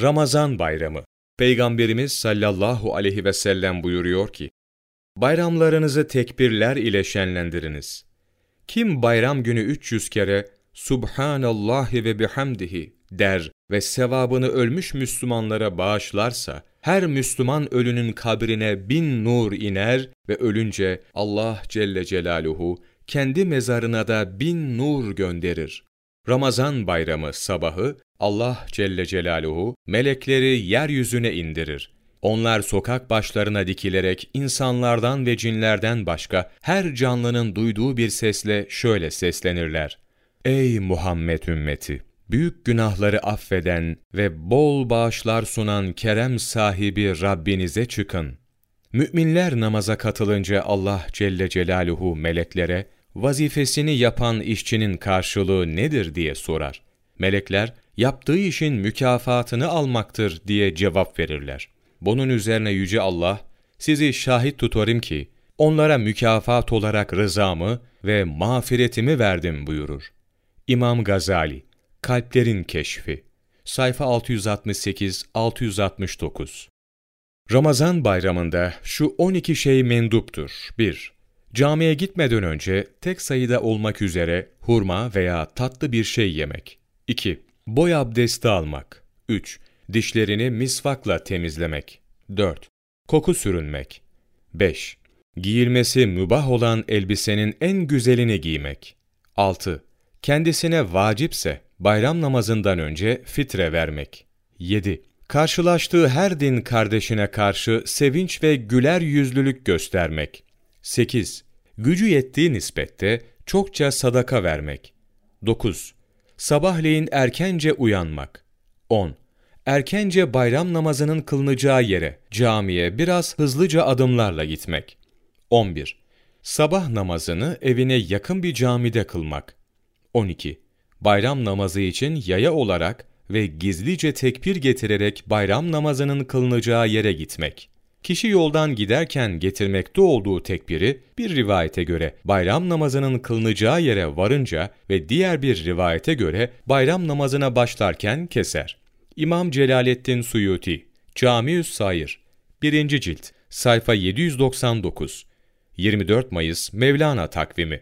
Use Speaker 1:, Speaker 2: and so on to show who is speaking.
Speaker 1: Ramazan Bayramı Peygamberimiz sallallahu aleyhi ve sellem buyuruyor ki, Bayramlarınızı tekbirler ile şenlendiriniz. Kim bayram günü 300 kere Subhanallahi ve bihamdihi der ve sevabını ölmüş Müslümanlara bağışlarsa, her Müslüman ölünün kabrine bin nur iner ve ölünce Allah Celle Celaluhu kendi mezarına da bin nur gönderir. Ramazan bayramı sabahı Allah Celle Celaluhu melekleri yeryüzüne indirir. Onlar sokak başlarına dikilerek insanlardan ve cinlerden başka her canlının duyduğu bir sesle şöyle seslenirler. Ey Muhammed ümmeti! Büyük günahları affeden ve bol bağışlar sunan kerem sahibi Rabbinize çıkın. Müminler namaza katılınca Allah Celle Celaluhu meleklere, vazifesini yapan işçinin karşılığı nedir diye sorar. Melekler, yaptığı işin mükafatını almaktır diye cevap verirler. Bunun üzerine Yüce Allah, sizi şahit tutarım ki, onlara mükafat olarak rızamı ve mağfiretimi verdim buyurur. İmam Gazali, Kalplerin Keşfi, sayfa 668-669 Ramazan bayramında şu 12 şey menduptur. 1. Camiye gitmeden önce tek sayıda olmak üzere hurma veya tatlı bir şey yemek. 2. Boy abdesti almak. 3. Dişlerini misvakla temizlemek. 4. Koku sürünmek. 5. Giyilmesi mübah olan elbisenin en güzelini giymek. 6. Kendisine vacipse bayram namazından önce fitre vermek. 7. Karşılaştığı her din kardeşine karşı sevinç ve güler yüzlülük göstermek. 8. Gücü yettiği nispette çokça sadaka vermek. 9. Sabahleyin erkence uyanmak. 10. Erkence bayram namazının kılınacağı yere, camiye biraz hızlıca adımlarla gitmek. 11. Sabah namazını evine yakın bir camide kılmak. 12. Bayram namazı için yaya olarak ve gizlice tekbir getirerek bayram namazının kılınacağı yere gitmek. Kişi yoldan giderken getirmekte olduğu tekbiri bir rivayete göre bayram namazının kılınacağı yere varınca ve diğer bir rivayete göre bayram namazına başlarken keser. İmam Celaleddin Suyuti, Camiüs Sayır, 1. cilt, sayfa 799, 24 Mayıs Mevlana takvimi